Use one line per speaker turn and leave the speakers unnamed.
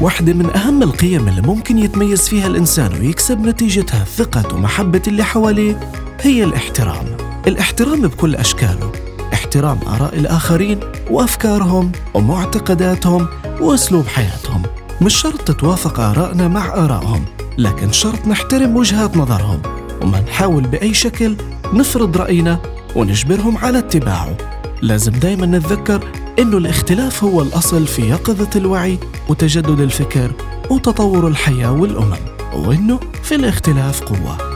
واحدة من أهم القيم اللي ممكن يتميز فيها الإنسان ويكسب نتيجتها ثقة ومحبة اللي حواليه هي الاحترام. الاحترام بكل أشكاله. احترام آراء الآخرين وأفكارهم ومعتقداتهم وأسلوب حياتهم. مش شرط تتوافق آرائنا مع آرائهم لكن شرط نحترم وجهات نظرهم. وما نحاول بأي شكل نفرض رأينا ونجبرهم على اتباعه. لازم دايما نتذكر إنه الاختلاف هو الأصل في يقظة الوعي وتجدد الفكر وتطور الحياة والأمم وإنه في الاختلاف قوة.